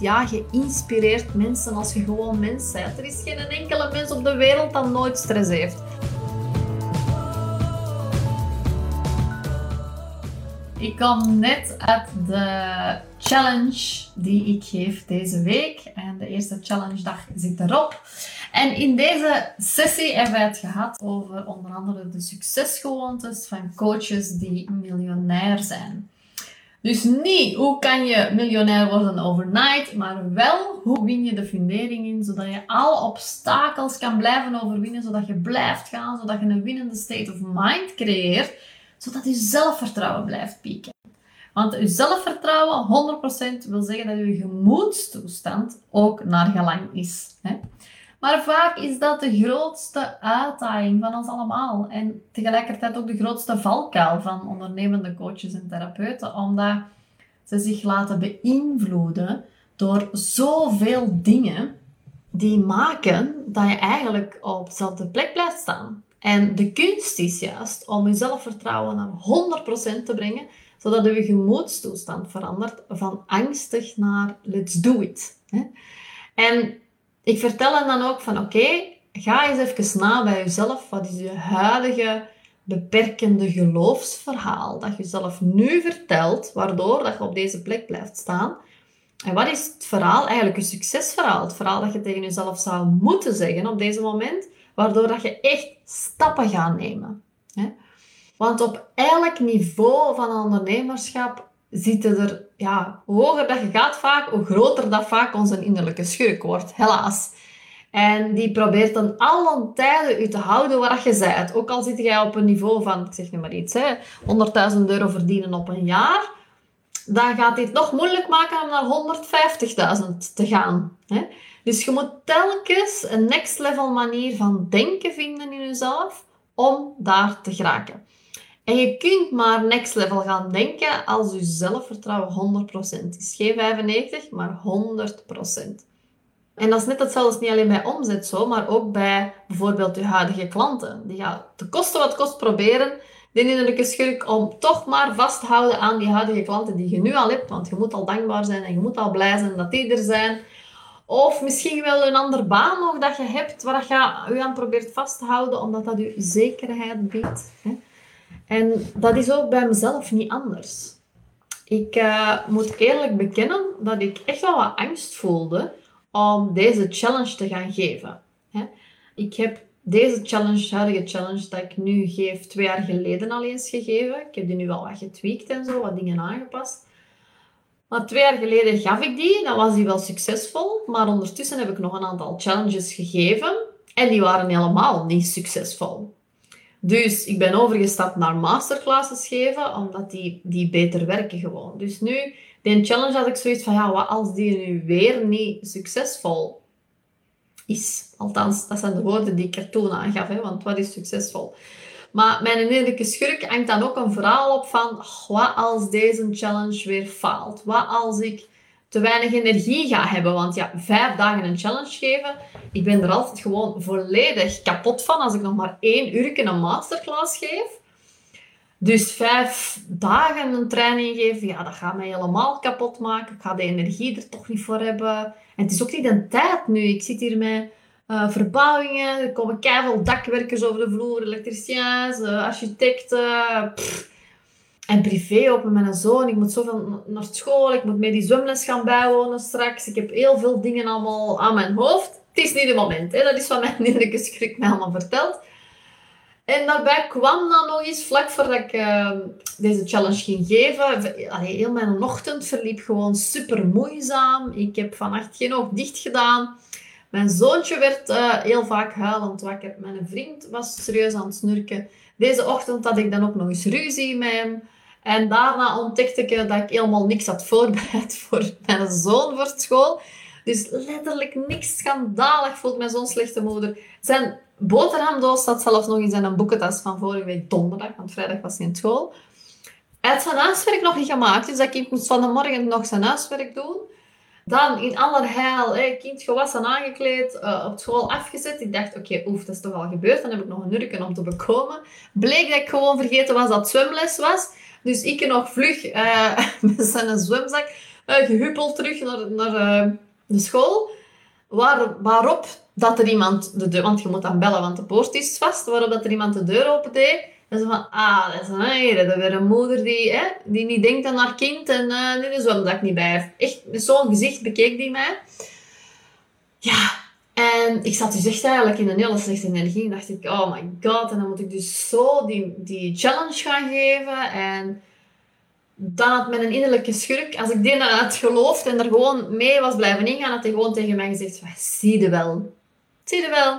ja, je inspireert mensen als je gewoon mens bent. Er is geen enkele mens op de wereld dat nooit stress heeft. Ik kom net uit de challenge die ik geef deze week. En de eerste challenge dag zit erop. En in deze sessie hebben we het gehad over onder andere de succesgewoontes van coaches die miljonair zijn. Dus niet hoe kan je miljonair worden overnight, maar wel hoe win je de fundering in, zodat je alle obstakels kan blijven overwinnen, zodat je blijft gaan, zodat je een winnende state of mind creëert, zodat je zelfvertrouwen blijft pieken. Want je zelfvertrouwen 100% wil zeggen dat je gemoedstoestand ook naar gelang is. Hè? Maar vaak is dat de grootste uitdaging van ons allemaal. En tegelijkertijd ook de grootste valkuil van ondernemende coaches en therapeuten. Omdat ze zich laten beïnvloeden door zoveel dingen die maken dat je eigenlijk op dezelfde plek blijft staan. En de kunst is juist om je zelfvertrouwen naar 100% te brengen, zodat je gemoedstoestand verandert van angstig naar let's do it. En ik vertel dan ook van oké, ga eens even na bij jezelf. Wat is je huidige beperkende geloofsverhaal dat je zelf nu vertelt, waardoor dat je op deze plek blijft staan? En wat is het verhaal? Eigenlijk een succesverhaal. Het verhaal dat je tegen jezelf zou moeten zeggen op deze moment, waardoor dat je echt stappen gaat nemen. Want op elk niveau van ondernemerschap zitten er, ja, hoe hoger dat je gaat vaak, hoe groter dat vaak onze innerlijke schurk wordt, helaas. En die probeert dan alle tijden u te houden waar je bent. Ook al zit jij op een niveau van, ik zeg nu maar iets, 100.000 euro verdienen op een jaar, dan gaat dit nog moeilijk maken om naar 150.000 te gaan. Hè? Dus je moet telkens een next level manier van denken vinden in jezelf om daar te geraken. En je kunt maar next level gaan denken als je zelfvertrouwen 100% is. Geen 95, maar 100%. En dat is net hetzelfde, niet alleen bij omzet zo, maar ook bij bijvoorbeeld je huidige klanten. Die gaan te kosten wat kost proberen, de innerlijke schurk, om toch maar vast te houden aan die huidige klanten die je nu al hebt. Want je moet al dankbaar zijn en je moet al blij zijn dat die er zijn. Of misschien wel een andere baan nog dat je hebt, waar je je aan probeert vast te houden, omdat dat je zekerheid biedt. En dat is ook bij mezelf niet anders. Ik uh, moet eerlijk bekennen dat ik echt wel wat angst voelde om deze challenge te gaan geven. Ik heb deze challenge, huidige challenge dat ik nu geef, twee jaar geleden al eens gegeven. Ik heb die nu wel wat getweakt en zo, wat dingen aangepast. Maar twee jaar geleden gaf ik die, dan was die wel succesvol. Maar ondertussen heb ik nog een aantal challenges gegeven en die waren helemaal niet succesvol. Dus ik ben overgestapt naar masterclasses geven, omdat die, die beter werken gewoon. Dus nu, die challenge had ik zoiets van, ja, wat als die nu weer niet succesvol is? Althans, dat zijn de woorden die ik er toen aangaf, hè, want wat is succesvol? Maar mijn innerlijke schurk hangt dan ook een verhaal op van, wat als deze challenge weer faalt? Wat als ik te weinig energie ga hebben. Want ja, vijf dagen een challenge geven, ik ben er altijd gewoon volledig kapot van als ik nog maar één uur een masterclass geef. Dus vijf dagen een training geven, ja, dat gaat mij helemaal kapot maken. Ik ga de energie er toch niet voor hebben. En het is ook niet een tijd nu. Ik zit hier met uh, verbouwingen, er komen keihard dakwerkers over de vloer, elektriciens, uh, architecten. En privé ook met mijn zoon. Ik moet zoveel naar school. Ik moet mee die zwemles gaan bijwonen straks. Ik heb heel veel dingen allemaal aan mijn hoofd. Het is niet het moment. Hè. Dat is wat mijn innerlijke schrik mij allemaal vertelt. En daarbij kwam dan nog eens, vlak voordat ik ehm, deze challenge ging geven, allee, heel mijn ochtend verliep gewoon super moeizaam. Ik heb vannacht geen oog dicht gedaan. Mijn zoontje werd uh, heel vaak huilend wakker. Mijn vriend was serieus aan het snurken. Deze ochtend had ik dan ook nog eens ruzie met hem. En daarna ontdekte ik dat ik helemaal niks had voorbereid voor mijn zoon voor school. Dus letterlijk niks schandalig voelt mijn zo'n slechte moeder. Zijn boterhamdoos staat zelfs nog in zijn boekentas van vorige week donderdag, want vrijdag was hij in school. Hij had zijn huiswerk nog niet gemaakt, dus dat kind moest van de morgen nog zijn huiswerk doen. Dan in allerheil, hè, kind gewassen, aangekleed, uh, op school afgezet. Ik dacht, oké, oef, dat is toch al gebeurd. Dan heb ik nog een uur om te bekomen. Bleek dat ik gewoon vergeten was dat zwemles was. Dus ik nog vlug uh, met zijn zwemzak uh, gehuppeld terug naar, naar uh, de school. Waar, waarop dat er iemand de deur... Want je moet dan bellen, want de poort is vast. Waarop dat er iemand de deur opende. En ze van, ah, dat is een, hey, dat is weer een moeder die, hè, die niet denkt aan haar kind. En uh, waarom dat ik niet bij heb. Echt, zo'n gezicht bekeek die mij. Ja, en ik zat dus echt eigenlijk in een hele slechte energie. En dacht ik, oh my god. En dan moet ik dus zo die, die challenge gaan geven. En dan had mijn innerlijke schurk, als ik die had geloofd en er gewoon mee was blijven ingaan, had hij gewoon tegen mij gezegd, zie je wel. Zie je wel.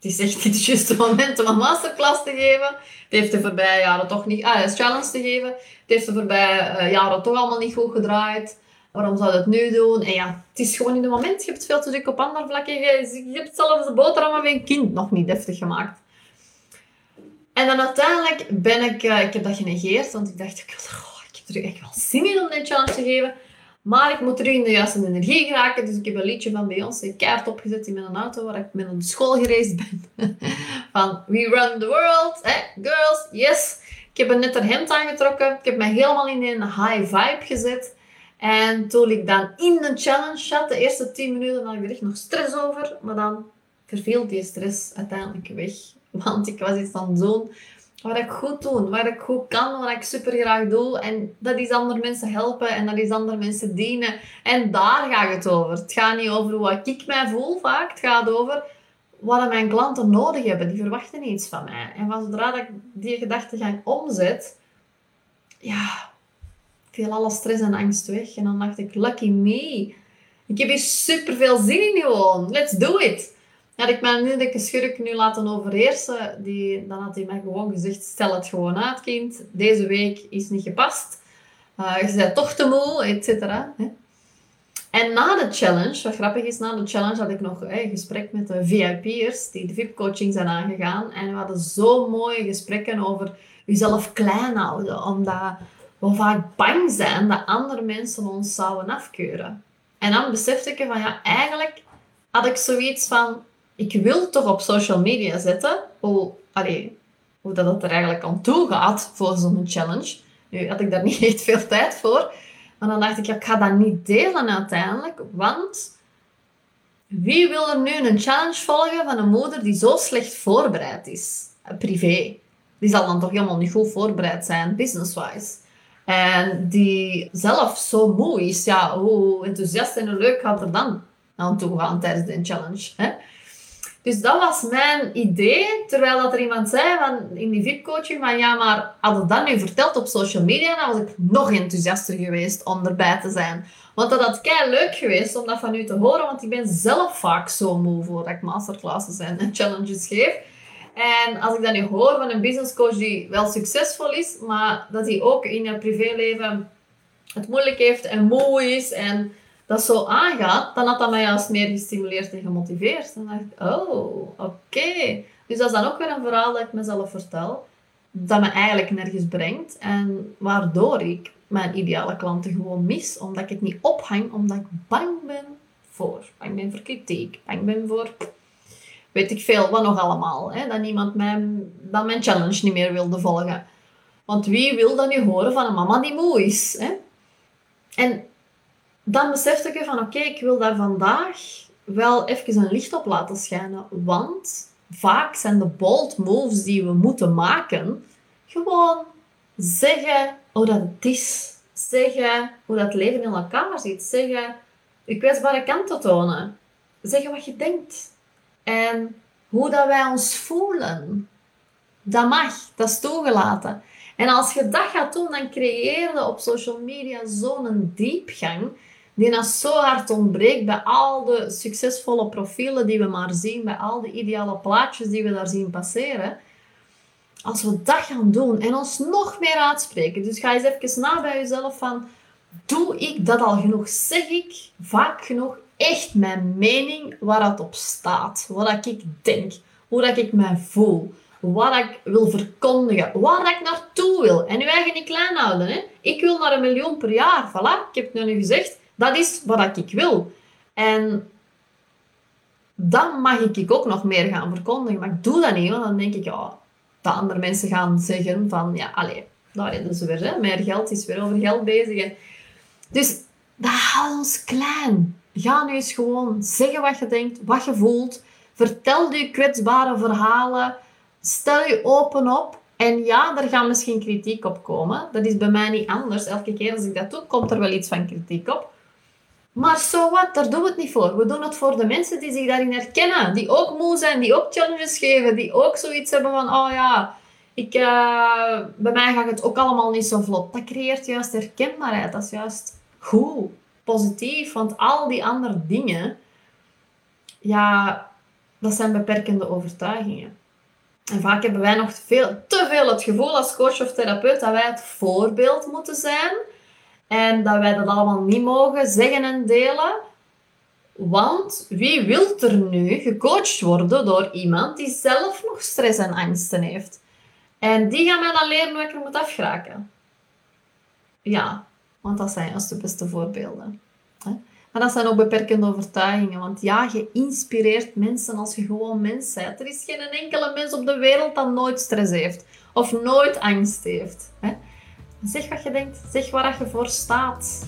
Het is echt niet het juiste moment om een masterclass te geven. Het heeft de voorbije jaren toch niet... Ah, een challenge te geven. Het heeft de voorbije uh, jaren toch allemaal niet goed gedraaid. Waarom zou het nu doen? En ja, het is gewoon in het moment. Je hebt veel te druk op andere vlakken. Je, hebt zelfs de boterhammen van een kind nog niet deftig gemaakt. En dan uiteindelijk ben ik... Uh, ik heb dat genegeerd, want ik dacht... Oh, ik heb er echt wel zin in om dit challenge te geven. Maar ik moet terug in de juiste energie geraken. Dus ik heb een liedje van Beyoncé kaart opgezet in mijn auto waar ik met de school gereisd ben. van We Run the World. Eh, girls, yes. Ik heb een net een hemd aangetrokken. Ik heb mij helemaal in een high vibe gezet. En toen ik dan in de challenge zat, de eerste 10 minuten, had ik er echt nog stress over. Maar dan verviel die stress uiteindelijk weg. Want ik was iets aan het doen wat ik goed doe, wat ik goed kan, wat ik super graag doe. En dat is andere mensen helpen en dat is andere mensen dienen. En daar gaat het over. Het gaat niet over hoe ik mij voel vaak. Het gaat over wat mijn klanten nodig hebben. Die verwachten iets van mij. En van zodra ik die gedachtegang omzet, ja, viel alle stress en angst weg. En dan dacht ik, lucky me. Ik heb hier super veel zin in gewoon. Let's do it. Had ik mijn schurk nu laten overheersen, die, dan had hij mij gewoon gezegd, stel het gewoon uit kind. Deze week is niet gepast. Uh, je bent toch te moe, et cetera. En na de challenge, wat grappig is, na de challenge had ik nog een gesprek met de VIP'ers die de VIP-coaching zijn aangegaan. En we hadden zo mooie gesprekken over jezelf klein houden. Omdat we vaak bang zijn dat andere mensen ons zouden afkeuren. En dan besefte ik van, ja, eigenlijk had ik zoiets van, ik wil toch op social media zetten hoe, allee, hoe dat het er eigenlijk aan toe gaat voor zo'n challenge. Nu had ik daar niet echt veel tijd voor. Maar dan dacht ik, ja, ik ga dat niet delen uiteindelijk. Want wie wil er nu een challenge volgen van een moeder die zo slecht voorbereid is? Privé. Die zal dan toch helemaal niet goed voorbereid zijn, business-wise. En die zelf zo moe is. Ja, hoe enthousiast en leuk gaat er dan aan toe gaan tijdens de challenge. Hè? Dus dat was mijn idee, terwijl dat er iemand zei van, in die VIP-coaching van ja, maar had ik dat nu verteld op social media, dan was ik nog enthousiaster geweest om erbij te zijn. Want dat had kei leuk geweest om dat van u te horen, want ik ben zelf vaak zo moe voordat ik masterclasses en challenges geef. En als ik dat nu hoor van een business coach die wel succesvol is, maar dat hij ook in het privéleven het moeilijk heeft en moe is en dat zo aangaat, dan had dat mij juist meer gestimuleerd en gemotiveerd. Dan dacht ik, oh, oké. Dus dat is dan ook weer een verhaal dat ik mezelf vertel, dat me eigenlijk nergens brengt en waardoor ik mijn ideale klanten gewoon mis, omdat ik het niet ophang, omdat ik bang ben voor. Bang ben voor kritiek, bang ben voor weet ik veel, wat nog allemaal. Hè? Dat niemand mijn, dat mijn challenge niet meer wilde volgen. Want wie wil dan nu horen van een mama die moe is? Hè? En dan besefte ik van oké, ik wil daar vandaag wel even een licht op laten schijnen. Want vaak zijn de bold moves die we moeten maken gewoon zeggen hoe dat het is. Zeggen hoe dat leven in elkaar zit. Zeggen je kwetsbare kanten tonen. Zeggen wat je denkt. En hoe dat wij ons voelen. Dat mag, dat is toegelaten. En als je dat gaat doen, dan creëer je op social media zo'n diepgang die dat zo hard ontbreekt bij al de succesvolle profielen die we maar zien, bij al de ideale plaatjes die we daar zien passeren. Als we dat gaan doen en ons nog meer uitspreken, dus ga eens even na bij jezelf van, doe ik dat al genoeg? Zeg ik vaak genoeg echt mijn mening waar dat op staat? Wat ik denk, hoe dat ik mij voel? wat ik wil verkondigen, waar ik naartoe wil. En je eigen niet klein houden. Hè? Ik wil naar een miljoen per jaar. Voilà, ik heb het nu gezegd. Dat is wat ik wil. En dan mag ik ook nog meer gaan verkondigen. Maar ik doe dat niet, want dan denk ik, ja, dat andere mensen gaan zeggen van, ja, allee, daar is ze weer, hè. meer geld is weer over geld bezig. dus dat houdt ons klein. Ga nu eens gewoon zeggen wat je denkt, wat je voelt. Vertel je kwetsbare verhalen. Stel je open op. En ja, er gaat misschien kritiek op komen. Dat is bij mij niet anders. Elke keer als ik dat doe, komt er wel iets van kritiek op. Maar zo wat, daar doen we het niet voor. We doen het voor de mensen die zich daarin herkennen. Die ook moe zijn, die ook challenges geven. Die ook zoiets hebben van, oh ja, ik, uh, bij mij gaat het ook allemaal niet zo vlot. Dat creëert juist herkenbaarheid. Dat is juist goed, positief. Want al die andere dingen, ja, dat zijn beperkende overtuigingen. En vaak hebben wij nog veel, te veel het gevoel als coach of therapeut dat wij het voorbeeld moeten zijn. En dat wij dat allemaal niet mogen zeggen en delen. Want wie wil er nu gecoacht worden door iemand die zelf nog stress en angsten heeft? En die gaan mij dan leren hoe ik er moet afgeraken. Ja, want dat zijn juist de beste voorbeelden. Maar dat zijn ook beperkende overtuigingen. Want ja, je inspireert mensen als je gewoon mens bent. Er is geen enkele mens op de wereld dat nooit stress heeft. Of nooit angst heeft. Zeg wat je denkt. Zeg waar je voor staat.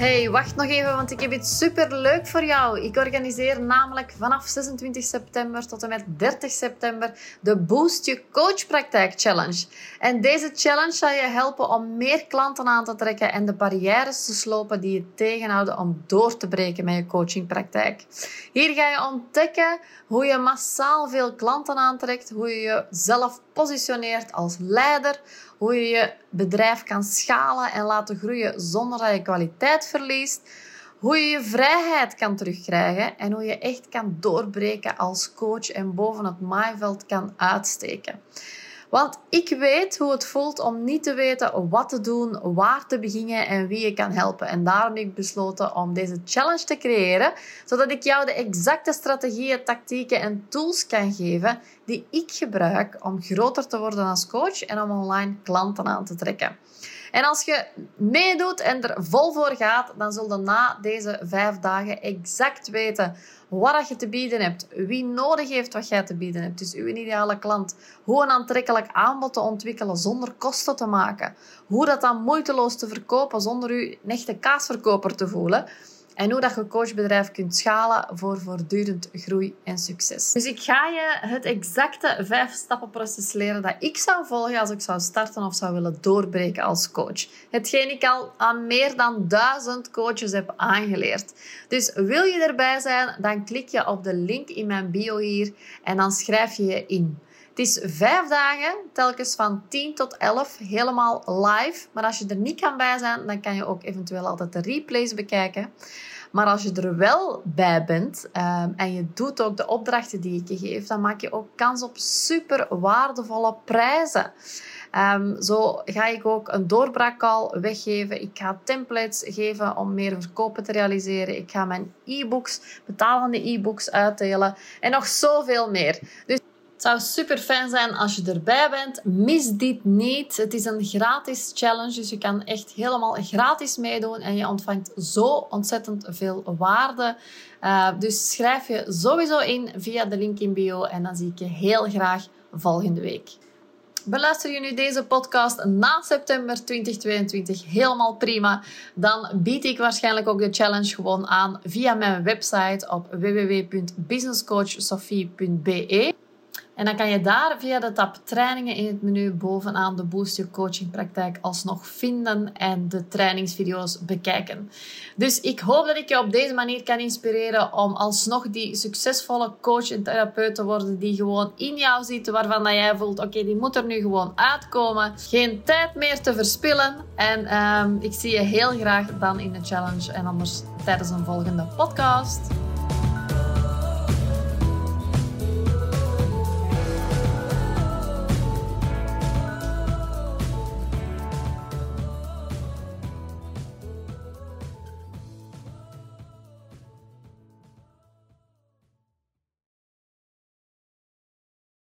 Hey, wacht nog even, want ik heb iets super leuk voor jou. Ik organiseer namelijk vanaf 26 september tot en met 30 september de Boost Je Coachpraktijk Challenge. En deze challenge zal je helpen om meer klanten aan te trekken en de barrières te slopen die je tegenhouden om door te breken met je coachingpraktijk. Hier ga je ontdekken hoe je massaal veel klanten aantrekt, hoe je jezelf positioneert als leider, hoe je je bedrijf kan schalen en laten groeien zonder dat je kwaliteit verliest, hoe je je vrijheid kan terugkrijgen en hoe je echt kan doorbreken als coach en boven het maaiveld kan uitsteken. Want ik weet hoe het voelt om niet te weten wat te doen, waar te beginnen en wie je kan helpen. En daarom heb ik besloten om deze challenge te creëren, zodat ik jou de exacte strategieën, tactieken en tools kan geven die ik gebruik om groter te worden als coach en om online klanten aan te trekken. En als je meedoet en er vol voor gaat, dan zul je na deze vijf dagen exact weten wat je te bieden hebt, wie nodig heeft wat jij te bieden hebt, dus uw ideale klant, hoe een aantrekkelijk aanbod te ontwikkelen zonder kosten te maken, hoe dat dan moeiteloos te verkopen zonder u een echte kaasverkoper te voelen en hoe dat je coachbedrijf kunt schalen voor voortdurend groei en succes. Dus ik ga je het exacte vijf stappen proces leren dat ik zou volgen als ik zou starten of zou willen doorbreken als coach. Hetgeen ik al aan meer dan duizend coaches heb aangeleerd. Dus wil je erbij zijn, dan klik je op de link in mijn bio hier en dan schrijf je je in. Het is vijf dagen, telkens van 10 tot 11, helemaal live. Maar als je er niet kan bij zijn, dan kan je ook eventueel altijd de replays bekijken. Maar als je er wel bij bent um, en je doet ook de opdrachten die ik je geef, dan maak je ook kans op super waardevolle prijzen. Um, zo ga ik ook een doorbraakcall weggeven. Ik ga templates geven om meer verkopen te realiseren. Ik ga mijn e-books, betalende e-books uitdelen en nog zoveel meer. Dus het zou super fijn zijn als je erbij bent. Mis dit niet. Het is een gratis challenge, dus je kan echt helemaal gratis meedoen en je ontvangt zo ontzettend veel waarde. Uh, dus schrijf je sowieso in via de link in bio en dan zie ik je heel graag volgende week. Beluister je nu deze podcast na september 2022 helemaal prima, dan bied ik waarschijnlijk ook de challenge gewoon aan via mijn website op www.businesscoachsofie.be. En dan kan je daar via de tab trainingen in het menu bovenaan de Boost Your Coaching praktijk alsnog vinden en de trainingsvideo's bekijken. Dus ik hoop dat ik je op deze manier kan inspireren om alsnog die succesvolle coach en therapeut te worden die gewoon in jou zit, waarvan dat jij voelt, oké, die moet er nu gewoon uitkomen. Geen tijd meer te verspillen. En um, ik zie je heel graag dan in de challenge en anders tijdens een volgende podcast.